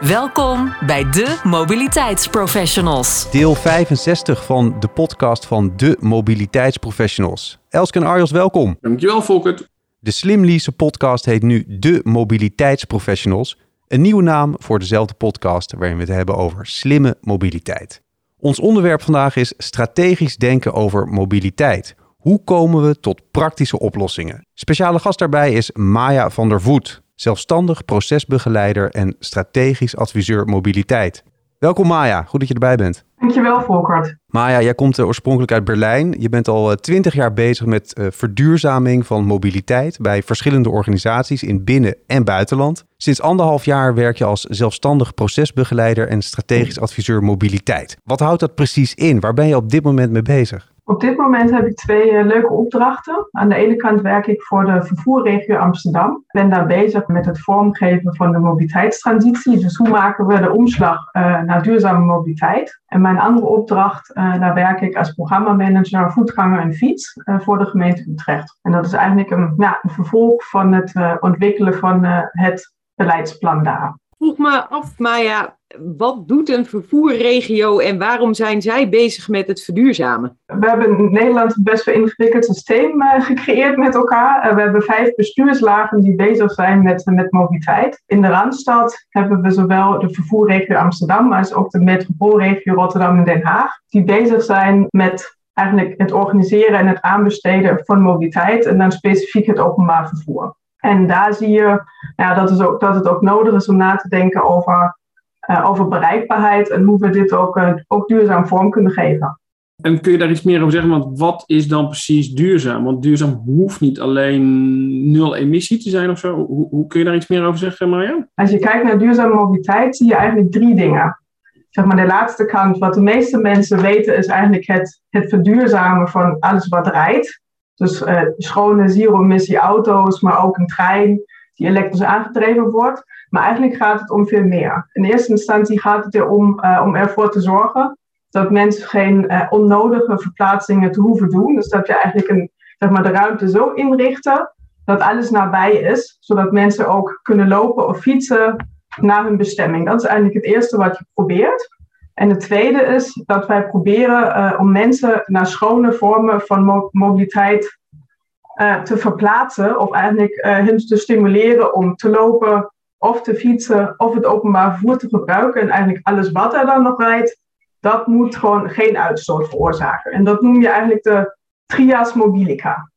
Welkom bij de Mobiliteitsprofessionals. Deel 65 van de podcast van de Mobiliteitsprofessionals. Elske en Arjos, welkom. Dankjewel, Volkert. De Slim Lease podcast heet nu de Mobiliteitsprofessionals. Een nieuwe naam voor dezelfde podcast waarin we het hebben over slimme mobiliteit. Ons onderwerp vandaag is strategisch denken over mobiliteit. Hoe komen we tot praktische oplossingen? Speciale gast daarbij is Maya van der Voet, zelfstandig procesbegeleider en strategisch adviseur mobiliteit. Welkom Maya, goed dat je erbij bent. Dankjewel Volkert. Maya, jij komt uh, oorspronkelijk uit Berlijn. Je bent al twintig jaar bezig met uh, verduurzaming van mobiliteit bij verschillende organisaties in binnen- en buitenland. Sinds anderhalf jaar werk je als zelfstandig procesbegeleider en strategisch adviseur mobiliteit. Wat houdt dat precies in? Waar ben je op dit moment mee bezig? Op dit moment heb ik twee uh, leuke opdrachten. Aan de ene kant werk ik voor de vervoerregio Amsterdam. Ik ben daar bezig met het vormgeven van de mobiliteitstransitie. Dus hoe maken we de omslag uh, naar duurzame mobiliteit? En mijn andere opdracht, uh, daar werk ik als programmamanager voetganger en fiets voor de gemeente Utrecht. En dat is eigenlijk een, een vervolg van het ontwikkelen van het beleidsplan daar. Vroeg me af, Maya, wat doet een vervoerregio en waarom zijn zij bezig met het verduurzamen? We hebben in Nederland best wel ingewikkeld systeem uh, gecreëerd met elkaar. Uh, we hebben vijf bestuurslagen die bezig zijn met, met mobiliteit. In de Randstad hebben we zowel de vervoerregio Amsterdam als ook de metropoolregio Rotterdam en Den Haag. Die bezig zijn met eigenlijk het organiseren en het aanbesteden van mobiliteit en dan specifiek het openbaar vervoer. En daar zie je nou, dat, is ook, dat het ook nodig is om na te denken over uh, over bereikbaarheid en hoe we dit ook, uh, ook duurzaam vorm kunnen geven. En kun je daar iets meer over zeggen? Want wat is dan precies duurzaam? Want duurzaam hoeft niet alleen nul emissie te zijn of zo. Hoe, hoe kun je daar iets meer over zeggen, Marja? Als je kijkt naar duurzame mobiliteit, zie je eigenlijk drie dingen. Zeg maar de laatste kant, wat de meeste mensen weten, is eigenlijk het, het verduurzamen van alles wat rijdt. Dus uh, schone zero-emissie auto's, maar ook een trein die elektrisch aangedreven wordt. Maar eigenlijk gaat het om veel meer. In eerste instantie gaat het erom uh, om ervoor te zorgen dat mensen geen uh, onnodige verplaatsingen te hoeven doen. Dus dat je eigenlijk een, zeg maar, de ruimte zo inrichten dat alles nabij is, zodat mensen ook kunnen lopen of fietsen naar hun bestemming. Dat is eigenlijk het eerste wat je probeert. En het tweede is dat wij proberen uh, om mensen naar schone vormen van mo mobiliteit uh, te verplaatsen. Of eigenlijk uh, hen te stimuleren om te lopen, of te fietsen of het openbaar vervoer te gebruiken. En eigenlijk alles wat er dan nog rijdt, dat moet gewoon geen uitstoot veroorzaken. En dat noem je eigenlijk de trias mobilica.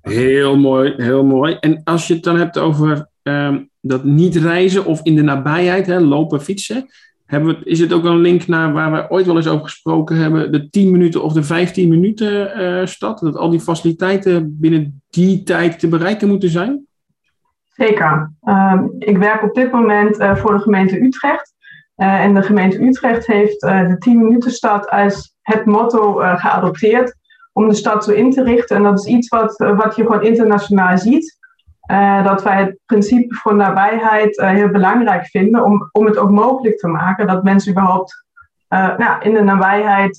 Heel mooi, heel mooi. En als je het dan hebt over um, dat niet reizen of in de nabijheid, hè, lopen, fietsen. Hebben we, is het ook een link naar waar we ooit wel eens over gesproken hebben, de 10 minuten of de 15 minuten uh, stad? Dat al die faciliteiten binnen die tijd te bereiken moeten zijn? Zeker. Uh, ik werk op dit moment uh, voor de gemeente Utrecht. Uh, en de gemeente Utrecht heeft de 10 minuten stad als het motto geadopteerd om de stad zo in te richten. En dat is iets wat, wat je gewoon internationaal ziet. Dat wij het principe van nabijheid heel belangrijk vinden om, om het ook mogelijk te maken dat mensen überhaupt nou, in de nabijheid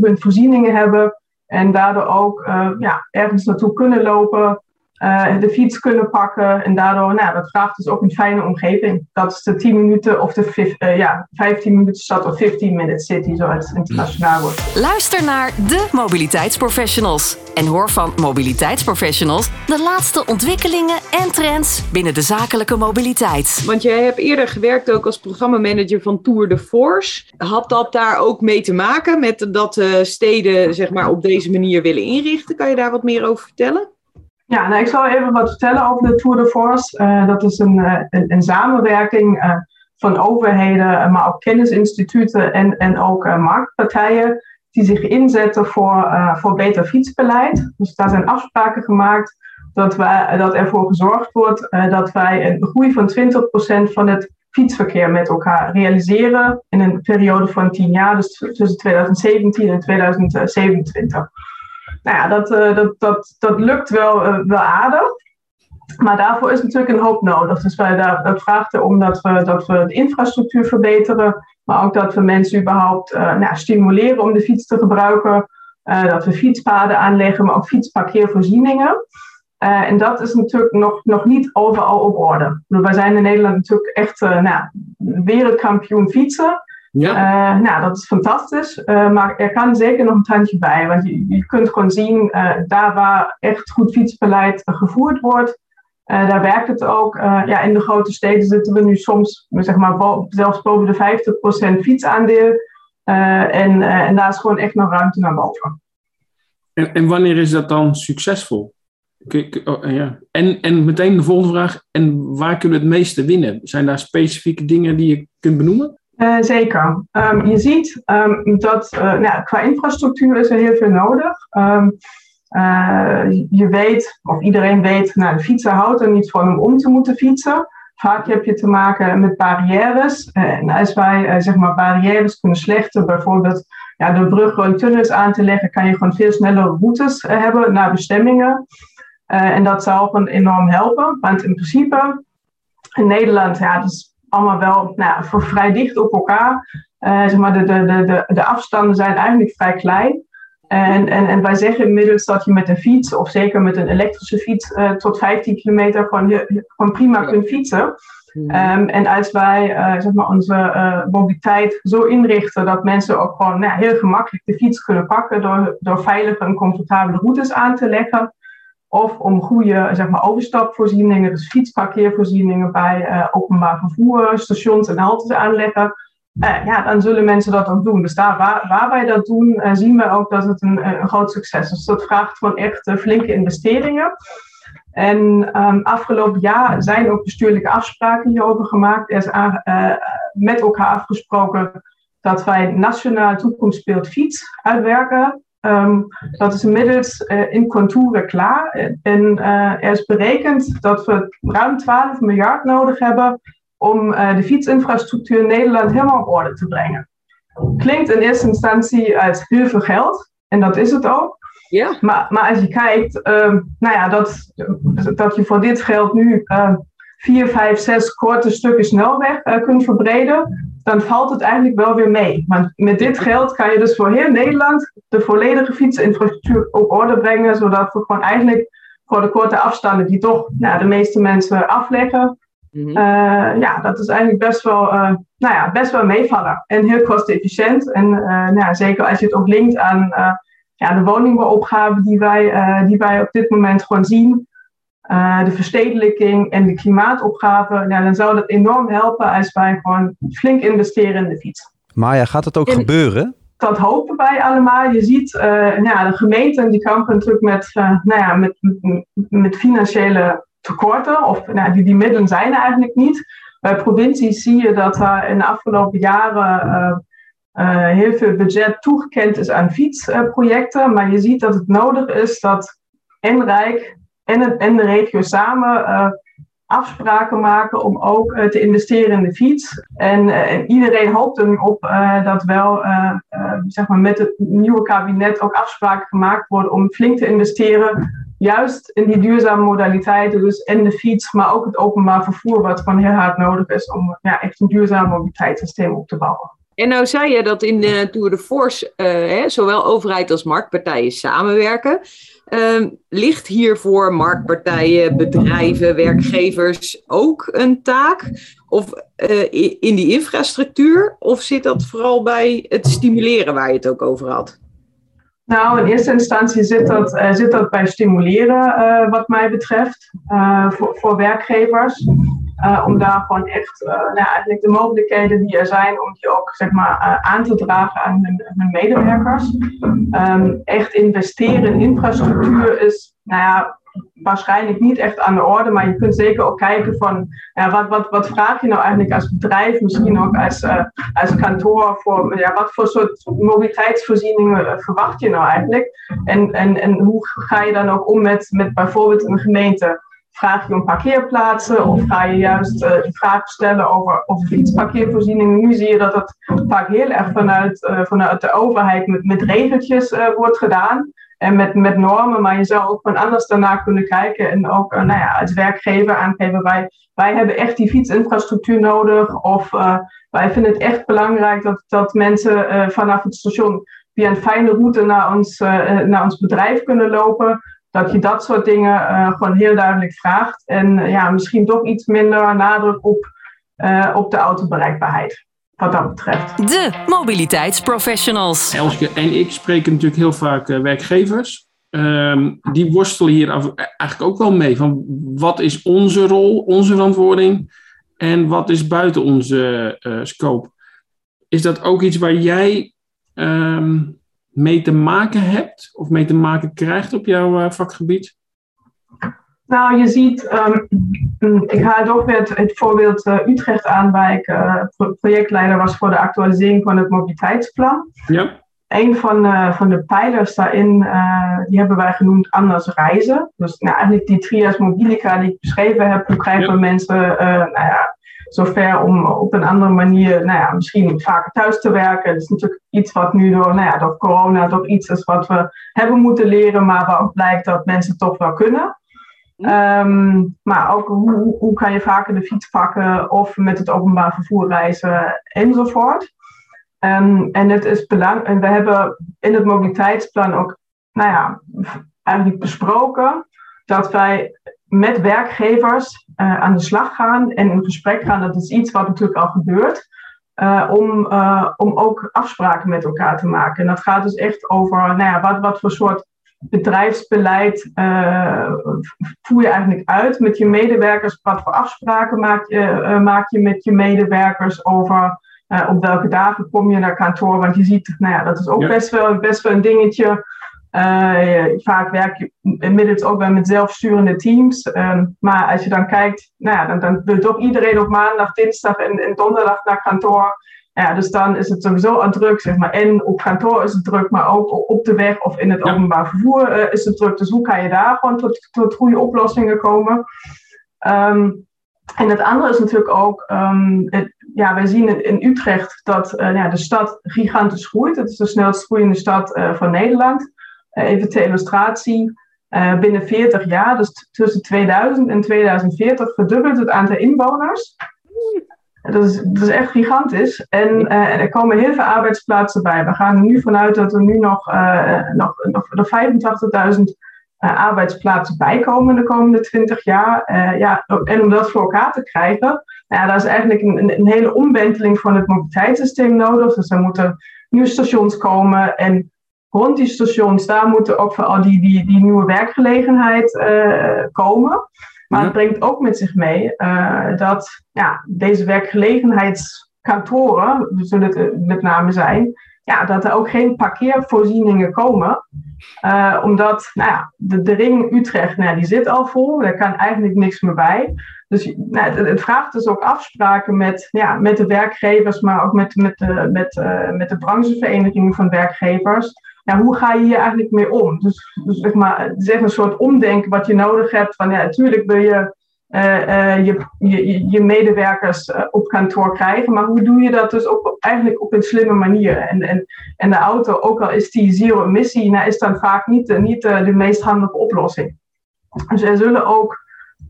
hun voorzieningen hebben en daardoor ook ja, ergens naartoe kunnen lopen, uh, de fiets kunnen pakken. En daardoor, nou, dat vraagt dus ook een fijne omgeving. Dat is de 10 minuten of de uh, ja, 15 minuten stad of 15 minute city, zoals het internationaal wordt. Luister naar de mobiliteitsprofessionals. En hoor van mobiliteitsprofessionals de laatste ontwikkelingen en trends binnen de zakelijke mobiliteit. Want jij hebt eerder gewerkt ook als programmamanager van Tour de Force. Had dat daar ook mee te maken met dat uh, steden zeg maar, op deze manier willen inrichten? Kan je daar wat meer over vertellen? Ja, nou, ik zal even wat vertellen over de Tour de Force. Uh, dat is een, uh, een, een samenwerking uh, van overheden, maar ook kennisinstituten en, en ook marktpartijen die zich inzetten voor, voor beter fietsbeleid. Dus daar zijn afspraken gemaakt dat, wij, dat ervoor gezorgd wordt dat wij een groei van 20% van het fietsverkeer met elkaar realiseren in een periode van 10 jaar, dus tussen 2017 en 2027. Nou ja, dat, dat, dat, dat lukt wel, wel aardig. Maar daarvoor is natuurlijk een hoop nodig. Dus wij, daar, dat vraagt erom dat we, dat we de infrastructuur verbeteren, maar ook dat we mensen überhaupt uh, nou, stimuleren om de fiets te gebruiken. Dat we fietspaden aanleggen, maar ook fietsparkeervoorzieningen. En dat is natuurlijk nog, nog niet overal op orde. Wij zijn in Nederland natuurlijk echt nou, wereldkampioen fietsen. Ja. nou, dat is fantastisch. maar er kan zeker nog een tandje bij. Want je, je kunt gewoon zien, daar waar echt goed fietsbeleid gevoerd wordt, daar werkt het ook. Ja, in de grote steden zitten we nu soms zeg maar, bo zelfs boven de 50% fietsaandeel. En, en daar is gewoon echt nog ruimte naar boven. En, en wanneer is dat dan succesvol? Oh, ja. en, en meteen de volgende vraag. En waar kunnen we het meeste winnen? Zijn daar specifieke dingen die je kunt benoemen? Uh, zeker. Um, je ziet um, dat uh, nou, qua infrastructuur is er heel veel nodig. Um, je weet, of iedereen weet, nou, de fietser houdt er niet van om te moeten fietsen. Vaak heb je te maken met barrières. En als wij zeg maar barrières kunnen slechten, bijvoorbeeld ja, door bruggen en tunnels aan te leggen, kan je gewoon veel snellere routes hebben naar bestemmingen. en dat zou gewoon enorm helpen. Want in principe, in Nederland, ja, dat is allemaal wel nou, voor vrij dicht op elkaar. zeg maar, de, de, de, de afstanden zijn eigenlijk vrij klein. En, en, en wij zeggen inmiddels dat je met een fiets, of zeker met een elektrische fiets, uh, tot 15 kilometer gewoon, gewoon prima kunt fietsen. Um, en als wij uh, zeg maar onze uh, mobiliteit zo inrichten dat mensen ook gewoon nou, heel gemakkelijk de fiets kunnen pakken door, door veilige en comfortabele routes aan te leggen. Of om goede zeg maar, overstapvoorzieningen, dus fietsparkeervoorzieningen bij openbaar vervoer, stations en haltes aanleggen uh, ja, dan zullen mensen dat ook doen. Dus daar waar, wij dat doen, uh, zien we ook dat het een, groot succes is. Dus dat vraagt gewoon echt flinke investeringen. En um, afgelopen jaar zijn ook bestuurlijke afspraken hierover gemaakt. Er is met elkaar afgesproken dat wij nationaal toekomstbeeld fiets uitwerken. Um, dat is inmiddels in contouren klaar. En er is berekend dat we ruim 12 miljard nodig hebben om uh, de fietsinfrastructuur in Nederland helemaal op orde te brengen. Klinkt in eerste instantie als heel veel geld, en dat is het ook. Ja. Maar, maar als je kijkt, uh, nou ja, dat, dat je voor dit geld nu uh, vier, vijf, zes korte stukken snelweg uh, kunt verbreden, dan valt het eigenlijk wel weer mee. Want met dit geld kan je dus voor heel Nederland de volledige fietsinfrastructuur op orde brengen, zodat we gewoon eigenlijk voor de korte afstanden die toch nou, de meeste mensen afleggen, Mhm. Eh, ja, dat is eigenlijk best wel, uh, nou ja, best wel meevallen. En heel kostenefficiënt. En uh, nou ja, zeker als je het ook linkt aan ja, de woningbouwopgave die wij, die wij op dit moment gewoon zien. De verstedelijking en de klimaatopgave. Nou, dan zou dat enorm helpen als wij gewoon flink investeren in de fiets. Maya, gaat het ook gebeuren? dat hopen wij allemaal. Je ziet, uh, nou ja, de gemeenten die kampen natuurlijk met, uh, nou ja, met, met, financiële tekorten, of nou, die, die middelen zijn er eigenlijk niet. Bij provincies zie je dat er in de afgelopen jaren uh, uh, heel veel budget toegekend is aan fietsprojecten. maar je ziet dat het nodig is dat en Rijk en, het, en de regio samen uh, afspraken maken om ook te investeren in de fiets. En, en iedereen hoopt er nu op dat wel zeg maar met het nieuwe kabinet ook afspraken gemaakt worden om flink te investeren juist in die duurzame modaliteiten, dus en de fiets, maar ook het openbaar vervoer, wat gewoon heel hard nodig is om ja, echt een duurzaam mobiliteitssysteem op te bouwen. En nou zei je dat in de Tour de Force uh, hè, zowel overheid als marktpartijen samenwerken. Uh, ligt hier voor marktpartijen, bedrijven, werkgevers ook een taak? Of uh, in die infrastructuur? Of zit dat vooral bij het stimuleren waar je het ook over had? Nou, in eerste instantie zit dat, zit dat bij stimuleren, wat mij betreft, voor, voor werkgevers. Om daar gewoon echt nou, eigenlijk de mogelijkheden die er zijn, om die ook zeg maar, aan te dragen aan hun, medewerkers. Um, echt investeren in infrastructuur is, nou ja, waarschijnlijk niet echt aan de orde, maar je kunt zeker ook kijken van ja, wat, wat, wat vraag je nou eigenlijk als bedrijf, misschien ook als, als kantoor, voor ja, wat voor soort mobiliteitsvoorzieningen verwacht je nou eigenlijk? En, en, en hoe ga je dan ook om met, met bijvoorbeeld een gemeente? Vraag je om parkeerplaatsen of ga je juist uh, de vraag stellen over, over fietsparkeervoorzieningen? Nu zie je dat het vaak heel erg vanuit, uh, vanuit de overheid met, met regeltjes uh, wordt gedaan en met, met normen, maar je zou ook van anders daarna kunnen kijken en ook nou ja, als werkgever aangeven, wij, wij hebben echt die fietsinfrastructuur nodig of wij vinden het echt belangrijk dat, dat mensen vanaf het station via een fijne route naar ons, naar ons bedrijf kunnen lopen dat je dat soort dingen uh, gewoon heel duidelijk vraagt. En uh, ja, misschien toch iets minder nadruk op, uh, op de autobereikbaarheid. Wat dat betreft. De mobiliteitsprofessionals. Elske en ik spreken natuurlijk heel vaak werkgevers. Um, die worstelen hier eigenlijk ook wel mee. Van wat is onze rol, onze verantwoording en wat is buiten onze scope? Is dat ook iets waar jij um, mee te maken hebt of mee te maken krijgt op jouw uh, vakgebied? Nou, je ziet, um, ik ga toch weer het, het voorbeeld uh, Utrecht aan, waar ik uh, projectleider was voor de actualisering van het mobiliteitsplan. Ja. Een van, van de pijlers daarin, die hebben wij genoemd anders reizen. Dus nou, eigenlijk die trias mobilica die ik beschreven heb, hoe krijgen ja. mensen nou ja, zover om op een andere manier, nou ja, misschien vaker thuis te werken. Dat is natuurlijk iets wat nu door, nou ja, door corona toch iets is wat we hebben moeten leren, maar waar ook blijkt dat mensen toch wel kunnen. Um, maar ook hoe, hoe kan je vaker de fiets pakken of met het openbaar vervoer reizen enzovoort. Um, en het is belangrijk. En we hebben in het mobiliteitsplan ook, nou ja, eigenlijk besproken dat wij met werkgevers uh, aan de slag gaan en in gesprek gaan. Dat is iets wat natuurlijk al gebeurt. Uh, om, uh, om ook afspraken met elkaar te maken. En dat gaat dus echt over nou ja, wat, wat voor soort bedrijfsbeleid voer je eigenlijk uit met je medewerkers? Wat voor afspraken maak je, maak je met je medewerkers over op welke dagen kom je naar kantoor? Want je ziet, nou ja, dat is ook ja. best, wel, best wel een dingetje. Uh, vaak werk je inmiddels ook wel met zelfsturende teams. Um, maar als je dan kijkt, nou ja, dan, dan, wil toch iedereen op maandag, dinsdag en, en donderdag naar kantoor. Ja, dus dan is het sowieso aan druk, zeg maar. En op kantoor is het druk, maar ook op de weg of in het ja. openbaar vervoer uh, is het druk. Dus hoe kan je daar gewoon tot, tot goede oplossingen komen? Um, en het andere is natuurlijk ook, um, het, ja, wij zien in Utrecht dat uh, ja, de stad gigantisch groeit. Het is de snelst groeiende stad van Nederland. Uh, even ter illustratie. Uh, binnen 40 jaar, dus tussen 2000 en 2040, verdubbelt het aantal inwoners. Dat is, dat is echt gigantisch. En uh, er komen heel veel arbeidsplaatsen bij. We gaan er nu vanuit dat er nu nog, nog, nog, nog 85.000 arbeidsplaatsen bijkomen de komende 20 jaar. ja, en om dat voor elkaar te krijgen, ja, daar is eigenlijk een, een hele omwenteling van het mobiliteitssysteem nodig. Dus er moeten nieuwe stations komen en rond die stations, daar moeten ook vooral die, die, die nieuwe werkgelegenheid uh, komen. Maar het brengt ook met zich mee uh, dat ja, deze werkgelegenheidskantoren, zullen het met name zijn, ja, dat er ook geen parkeervoorzieningen komen. Uh, omdat nou ja, de, de ring Utrecht, nou, die zit al vol, daar kan eigenlijk niks meer bij. Dus nou, het, het, vraagt dus ook afspraken met, ja, met de werkgevers, maar ook met, met, de, met, uh, met de branchevereniging van werkgevers ja, hoe ga je hier eigenlijk mee om? Dus, dus zeg maar, het is echt een soort omdenken wat je nodig hebt. Van ja, natuurlijk wil je uh, uh, je, je, je, medewerkers uh, op kantoor krijgen, maar hoe doe je dat dus op, eigenlijk op een slimme manier? En, en, en de auto, ook al is die zero emissie, nou, is dan vaak niet, niet de meest handige oplossing. Dus er zullen ook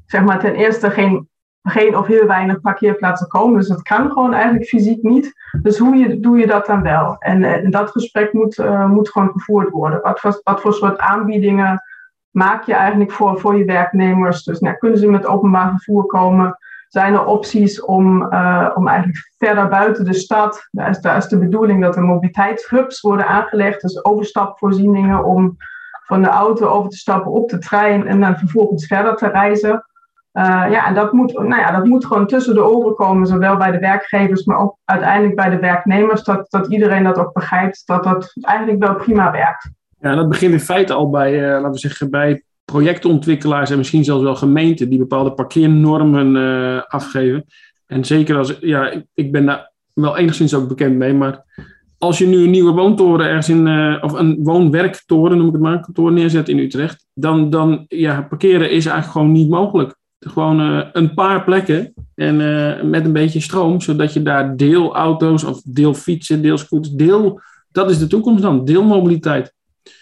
zeg maar, ten eerste geen geen of heel weinig parkeerplaatsen komen. Dus dat kan gewoon eigenlijk fysiek niet. Dus hoe je, doe je dat dan wel? En, eh, dat gesprek moet, uh, moet gewoon gevoerd worden. Wat wat voor soort aanbiedingen maak je eigenlijk voor, voor je werknemers? Dus nou, kunnen ze met openbaar vervoer komen? Zijn er opties om, uh, om eigenlijk verder buiten de stad? Daar is, daar is de bedoeling dat er mobiliteitshubs worden aangelegd. Dus overstapvoorzieningen om van de auto over te stappen op de trein en dan vervolgens verder te reizen. Uh, ja, en dat moet, nou ja, dat moet gewoon tussen de oren komen, zowel bij de werkgevers, maar ook uiteindelijk bij de werknemers, dat, dat iedereen dat ook begrijpt, dat dat eigenlijk wel prima werkt. Ja, dat begint in feite al bij, uh, laten we zeggen, bij projectontwikkelaars en misschien zelfs wel gemeenten die bepaalde parkeernormen uh, afgeven. En zeker als, ja, ik, ik, ben daar wel enigszins ook bekend mee, maar als je nu een nieuwe woontoren ergens in, of een woonwerktoren, noem ik het maar, kantoor neerzet in Utrecht, dan, dan ja, parkeren is eigenlijk gewoon niet mogelijk. Gewoon uh, een paar plekken en met een beetje stroom, zodat je daar deelauto's of deelfietsen, deelscooters, deel, dat is de toekomst dan, deelmobiliteit.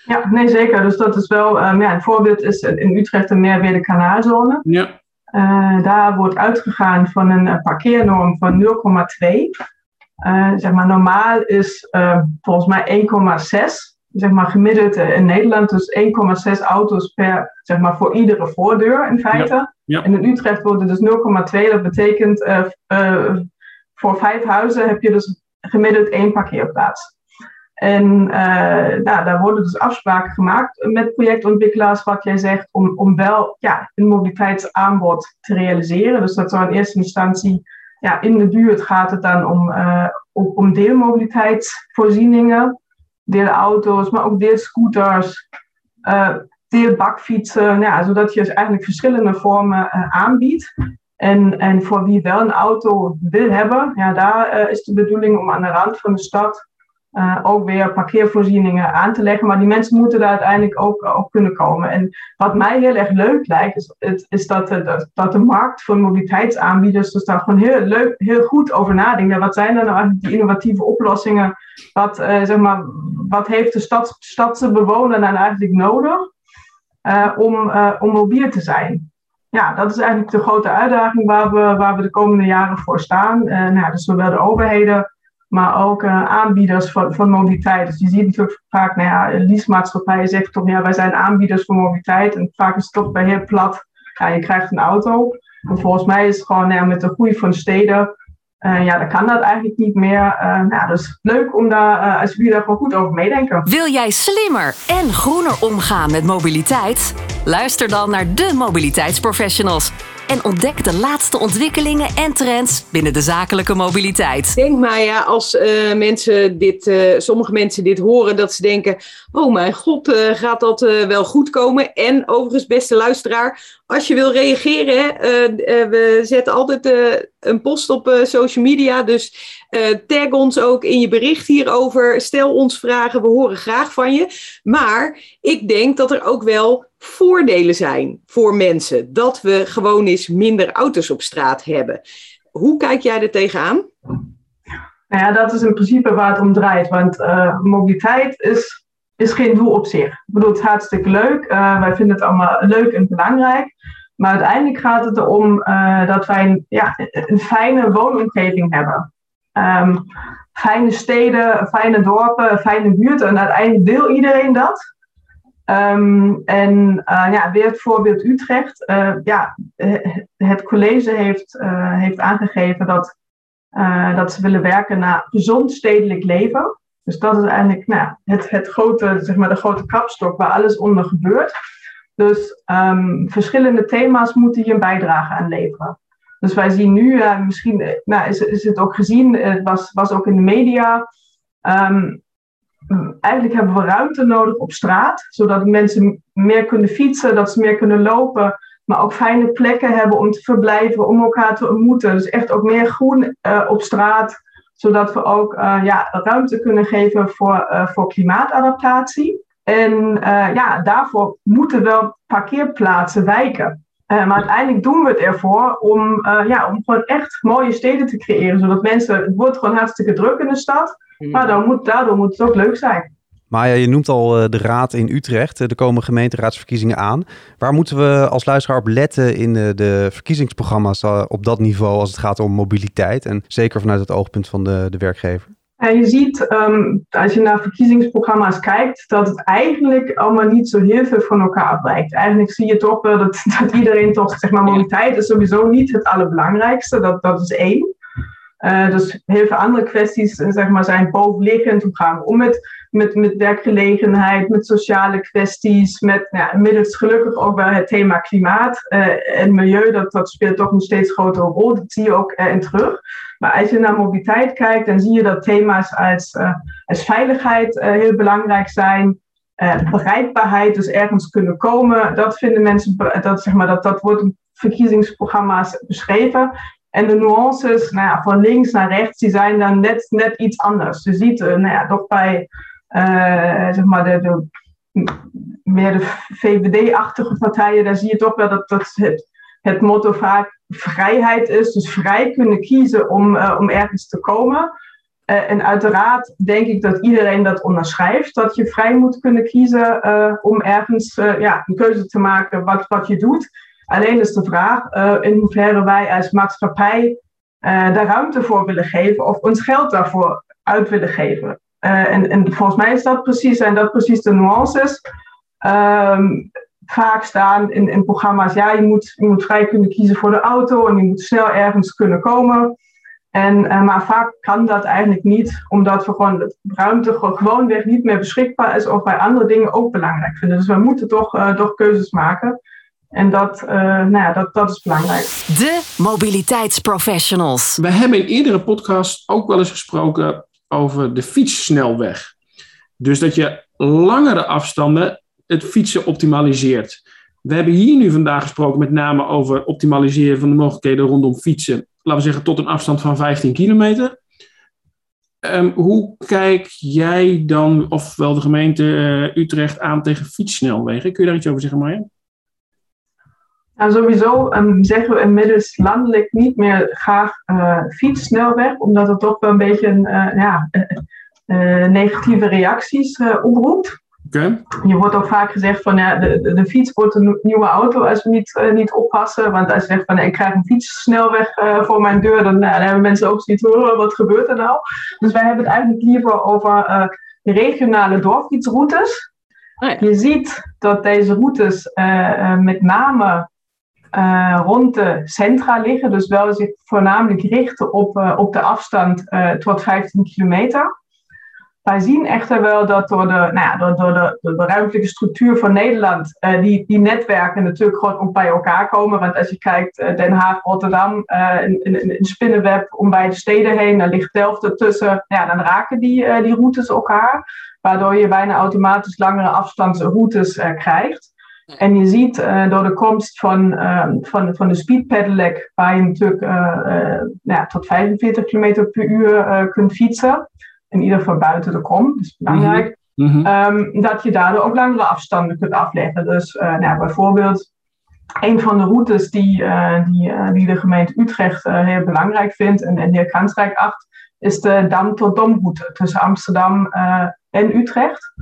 Ja, nee zeker. Dus dat is wel, um, ja, een voorbeeld is in Utrecht de Meerwede kanaalzone. Ja. Uh, daar wordt uitgegaan van een parkeernorm van 0,2. Uh, zeg maar, normaal is uh, volgens mij 1,6. Zeg maar gemiddeld in Nederland, dus 1,6 auto's per, zeg maar, voor iedere voordeur in feite. Ja. Ja. En in Utrecht wordt het dus 0,2. Dat betekent voor vijf huizen heb je dus gemiddeld één parkeerplaats. En uh, nou, daar worden dus afspraken gemaakt met projectontwikkelaars, wat jij zegt, om, om wel ja, een mobiliteitsaanbod te realiseren. Dus dat zou in eerste instantie, ja, in de buurt gaat het dan om, om, om deelmobiliteitsvoorzieningen, deelauto's, maar ook deelscooters, uh, deelbakfietsen, ja, zodat je dus eigenlijk verschillende vormen aanbiedt. En, en voor wie wel een auto wil hebben, ja, daar is de bedoeling om aan de rand van de stad uh, ook weer parkeervoorzieningen aan te leggen. Maar die mensen moeten daar uiteindelijk ook, ook kunnen komen. En wat mij heel erg leuk lijkt, is, het, is dat, de, dat de markt voor mobiliteitsaanbieders dus daar gewoon heel, leuk, heel goed over nadenken. Wat zijn dan nou eigenlijk die innovatieve oplossingen? Wat, uh, zeg maar, wat heeft de stad, stadse bewoner dan eigenlijk nodig om, om mobiel te zijn? Ja, dat is eigenlijk de grote uitdaging waar we, waar we de komende jaren voor staan. nou, dus zowel de overheden maar ook uh, aanbieders van, van mobiliteit. Dus je ziet natuurlijk vaak, nou ja, leasemaatschappijen zeggen toch, ja, wij zijn aanbieders van mobiliteit. En vaak is het toch bij heel plat, ja, je krijgt een auto. En volgens mij is het gewoon ja, met de groei van steden, uh, ja, dan kan dat eigenlijk niet meer. Uh, nou, dus leuk om daar, als jullie daar gewoon goed over meedenken. Wil jij slimmer en groener omgaan met mobiliteit? Luister dan naar de mobiliteitsprofessionals en ontdek de laatste ontwikkelingen en trends binnen de zakelijke mobiliteit. Denk maar ja, als uh, mensen dit, uh, sommige mensen dit horen, dat ze denken: Oh mijn god, uh, gaat dat wel goed komen? En overigens, beste luisteraar, als je wil reageren, we zetten altijd een post op social media. Dus tag ons ook in je bericht hierover. Stel ons vragen, we horen graag van je. Maar ik denk dat er ook wel voordelen zijn voor mensen. Dat we gewoon eens minder auto's op straat hebben. Hoe kijk jij er tegenaan? Nou ja, dat is in principe waar het om draait. Want uh, mobiliteit is, is geen doel op zich. Ik bedoel, het is hartstikke leuk. Uh, wij vinden het allemaal leuk en belangrijk. Maar uiteindelijk gaat het erom uh, dat wij een, ja, een fijne woonomgeving hebben. Um, fijne steden, fijne dorpen, fijne buurten. En uiteindelijk wil iedereen dat. Um, en uh, ja, weer het voorbeeld Utrecht. Uh, ja, het college heeft, uh, heeft aangegeven dat, dat ze willen werken naar gezond stedelijk leven. Dus dat is eigenlijk nou, het, het grote, zeg maar, de grote kapstok waar alles onder gebeurt. Dus um, verschillende thema's moeten hier een bijdrage aan leveren. Dus wij zien nu, misschien nou, is, is het ook gezien, het was, was ook in de media. Um, eigenlijk hebben we ruimte nodig op straat, zodat mensen meer kunnen fietsen, dat ze meer kunnen lopen, maar ook fijne plekken hebben om te verblijven, om elkaar te ontmoeten. Dus echt ook meer groen uh, op straat, zodat we ook ja, ruimte kunnen geven voor, voor klimaatadaptatie. En ja, daarvoor moeten wel parkeerplaatsen wijken. Maar uiteindelijk doen we het ervoor om, ja, om gewoon echt mooie steden te creëren, zodat mensen, het wordt gewoon hartstikke druk in de stad. Mm. Maar dan moet, daardoor moet het ook leuk zijn. Maar ja, je noemt al uh, de raad in Utrecht. Er komen gemeenteraadsverkiezingen aan. Waar moeten we als luisteraar op letten in de, verkiezingsprogramma's op dat niveau als het gaat om mobiliteit? En zeker vanuit het oogpunt van de, de werkgever? Ja, je ziet, um, als je naar verkiezingsprogramma's kijkt, dat het eigenlijk allemaal niet zo heel veel van elkaar afwijkt. Eigenlijk zie je toch wel dat, dat iedereen toch, zeg maar, mobiliteit is sowieso niet het allerbelangrijkste. Dat, dat is één. Uh, dus heel veel andere kwesties zeg maar, zijn bovenliggend. Hoe gaan we om met, met, met werkgelegenheid, met sociale kwesties, met ja, inmiddels gelukkig ook wel het thema klimaat uh, en milieu. Dat, dat speelt toch een steeds grotere rol. Dat zie je ook erin terug. Maar als je naar mobiliteit kijkt, dan zie je dat thema's als, als veiligheid heel belangrijk zijn. bereikbaarheid, dus ergens kunnen komen, dat vinden mensen, dat, zeg maar, dat, dat wordt in verkiezingsprogramma's beschreven. En de nuances nou van links naar rechts, die zijn dan net, net iets anders. Je ziet uh, nou ja, toch bij zeg maar de, de, meer de VVD-achtige partijen, daar zie je toch wel dat, dat het, het motto vaak vrijheid is. Dus vrij kunnen kiezen om, om ergens te komen. En uiteraard denk ik dat iedereen dat onderschrijft, dat je vrij moet kunnen kiezen om ergens ja, een keuze te maken wat, wat je doet. Alleen is de vraag in hoeverre wij als maatschappij daar ruimte voor willen geven of ons geld daarvoor uit willen geven. en, en volgens mij is dat precies, en dat precies de nuances. Um, vaak staan in, in programma's, ja, je moet, je moet vrij kunnen kiezen voor de auto en je moet snel ergens kunnen komen. En, maar vaak kan dat eigenlijk niet, omdat we gewoon de ruimte gewoonweg niet meer beschikbaar is of wij andere dingen ook belangrijk vinden. Dus we moeten toch, toch keuzes maken. En dat, uh, nou ja, dat, dat is belangrijk. De mobiliteitsprofessionals. We hebben in eerdere podcasts ook wel eens gesproken over de fietssnelweg. Dus dat je langere afstanden het fietsen optimaliseert. We hebben hier nu vandaag gesproken met name over optimaliseren van de mogelijkheden rondom fietsen laten we zeggen, tot een afstand van 15 kilometer. Um, hoe kijk jij dan, ofwel de gemeente uh, Utrecht, aan tegen fietssnelwegen? Kun je daar iets over zeggen, Marja? Nou, sowieso um, zeggen we inmiddels landelijk niet meer graag uh, fietssnelweg, omdat het toch wel een beetje een, uh, ja, negatieve reacties oproept. Okay. Je wordt ook vaak gezegd van ja, de, de, de fiets wordt een nieuwe auto als we niet, uh, niet oppassen. Want als je zegt van ik krijg een fietssnelweg uh, voor mijn deur, dan, uh, dan hebben mensen ook zoiets van wat gebeurt er nou? Dus wij hebben het eigenlijk liever over regionale doorfietsroutes. Oh ja. Je ziet dat deze routes met name rond de centra liggen, dus wel zich voornamelijk richten op, op de afstand tot 15 kilometer. Wij zien echter wel dat door de, nou ja, door, door de, de ruimtelijke structuur van Nederland, die, die netwerken natuurlijk gewoon bij elkaar komen. Want als je kijkt, Den Haag, Rotterdam, uh, een, een spinnenweb om bij de steden heen, dan ligt Delft ertussen. Ja, dan raken die, die routes elkaar, waardoor je bijna automatisch langere afstandsroutes krijgt. En je ziet door de komst van, van, van de speed pedelec, waar je natuurlijk nou ja, tot 45 km per uur kunt fietsen in ieder geval buiten de kom, dat is belangrijk, mm -hmm. um, dat je daardoor ook langere afstanden kunt afleggen. Dus nou, bijvoorbeeld een van de routes die, die, die de gemeente Utrecht heel belangrijk vindt en, en heel kansrijk acht, is de Dam tot Dom route tussen Amsterdam en Utrecht.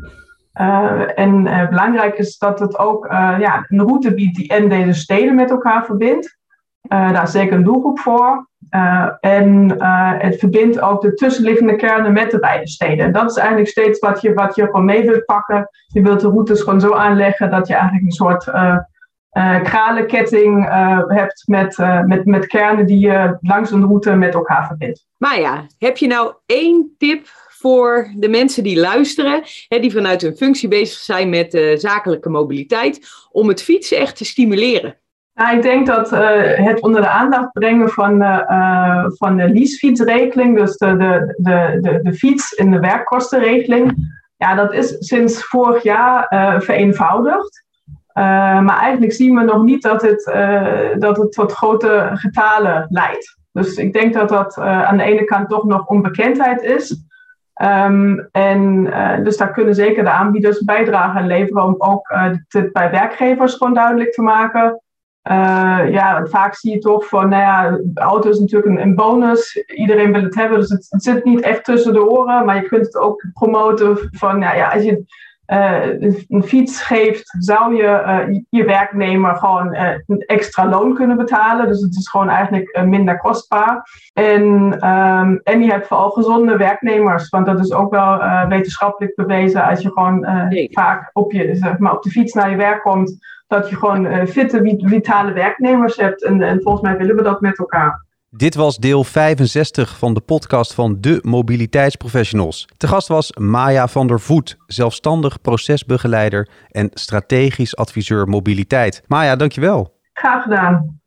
En belangrijk is dat het ook ja, een route biedt die en deze steden met elkaar verbindt. daar is zeker een doelgroep voor. En het verbindt ook de tussenliggende kernen met de beide steden. En dat is eigenlijk steeds wat je, wat je gewoon mee wilt pakken. Je wilt de routes gewoon zo aanleggen dat je eigenlijk een soort kralenketting hebt met, met, met kernen die je langs een route met elkaar verbindt. Maar ja, heb je nou één tip voor de mensen die luisteren, hè, die vanuit hun functie bezig zijn met zakelijke mobiliteit, om het fietsen echt te stimuleren? Nou, ik denk dat uh, het onder de aandacht brengen van, uh, van de leasefietsregeling, dus de, de, de, de, de fiets in de werkkostenregeling, ja, dat is sinds vorig jaar vereenvoudigd. maar eigenlijk zien we nog niet dat het, dat het tot grote getalen leidt. Dus ik denk dat dat aan de ene kant toch nog onbekendheid is. Um, en dus daar kunnen zeker de aanbieders bijdrage aan leveren om ook het bij werkgevers gewoon duidelijk te maken uh, ja, vaak zie je toch van, nou ja, auto is natuurlijk een, bonus. Iedereen wil het hebben, dus het, het, zit niet echt tussen de oren. Maar je kunt het ook promoten van, nou ja, als je een fiets geeft, zou je uh, je werknemer gewoon een extra loon kunnen betalen. Dus het is gewoon eigenlijk minder kostbaar. En, um, en je hebt vooral gezonde werknemers, want dat is ook wel wetenschappelijk bewezen. Als je gewoon vaak op, je, zeg maar, op de fiets naar je werk komt dat je gewoon fitte, vitale werknemers hebt. En, en volgens mij willen we dat met elkaar. Dit was deel 65 van de podcast van de mobiliteitsprofessionals. Te gast was Maya van der Voet, zelfstandig procesbegeleider en strategisch adviseur mobiliteit. Maya, dankjewel. Graag gedaan.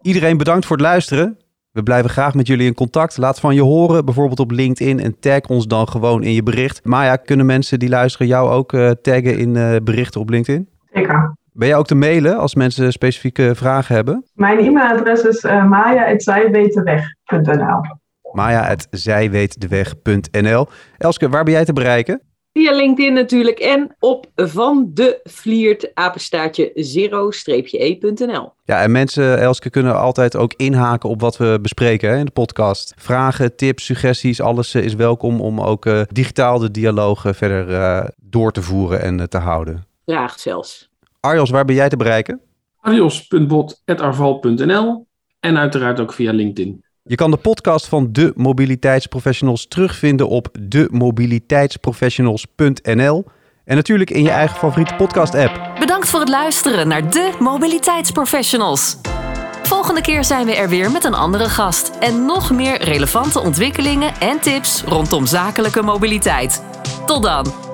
Iedereen bedankt voor het luisteren. We blijven graag met jullie in contact. Laat van je horen, bijvoorbeeld op LinkedIn en tag ons dan gewoon in je bericht. Maya, kunnen mensen die luisteren jou ook uh, taggen in uh, berichten op LinkedIn? Zeker. Ben jij ook te mailen als mensen specifieke vragen hebben? Mijn e-mailadres is uh, maya.zijwetdeweg.nl maya.zijweetdeweg.nl Elske, waar ben jij te bereiken? Via LinkedIn natuurlijk en op van de Vliert apenstaartje zero-e.nl. Ja, en mensen, Elske, kunnen altijd ook inhaken op wat we bespreken hè, in de podcast. Vragen, tips, suggesties, alles is welkom om ook uh, digitaal de dialoog verder uh, door te voeren en uh, te houden. Graag zelfs. Arjos, waar ben jij te bereiken? arjos.bot.arval.nl en uiteraard ook via LinkedIn. Je kan de podcast van de mobiliteitsprofessionals terugvinden op demobiliteitsprofessionals.nl en natuurlijk in je eigen favoriete podcast-app. Bedankt voor het luisteren naar de Mobiliteitsprofessionals. Volgende keer zijn we er weer met een andere gast en nog meer relevante ontwikkelingen en tips rondom zakelijke mobiliteit. Tot dan!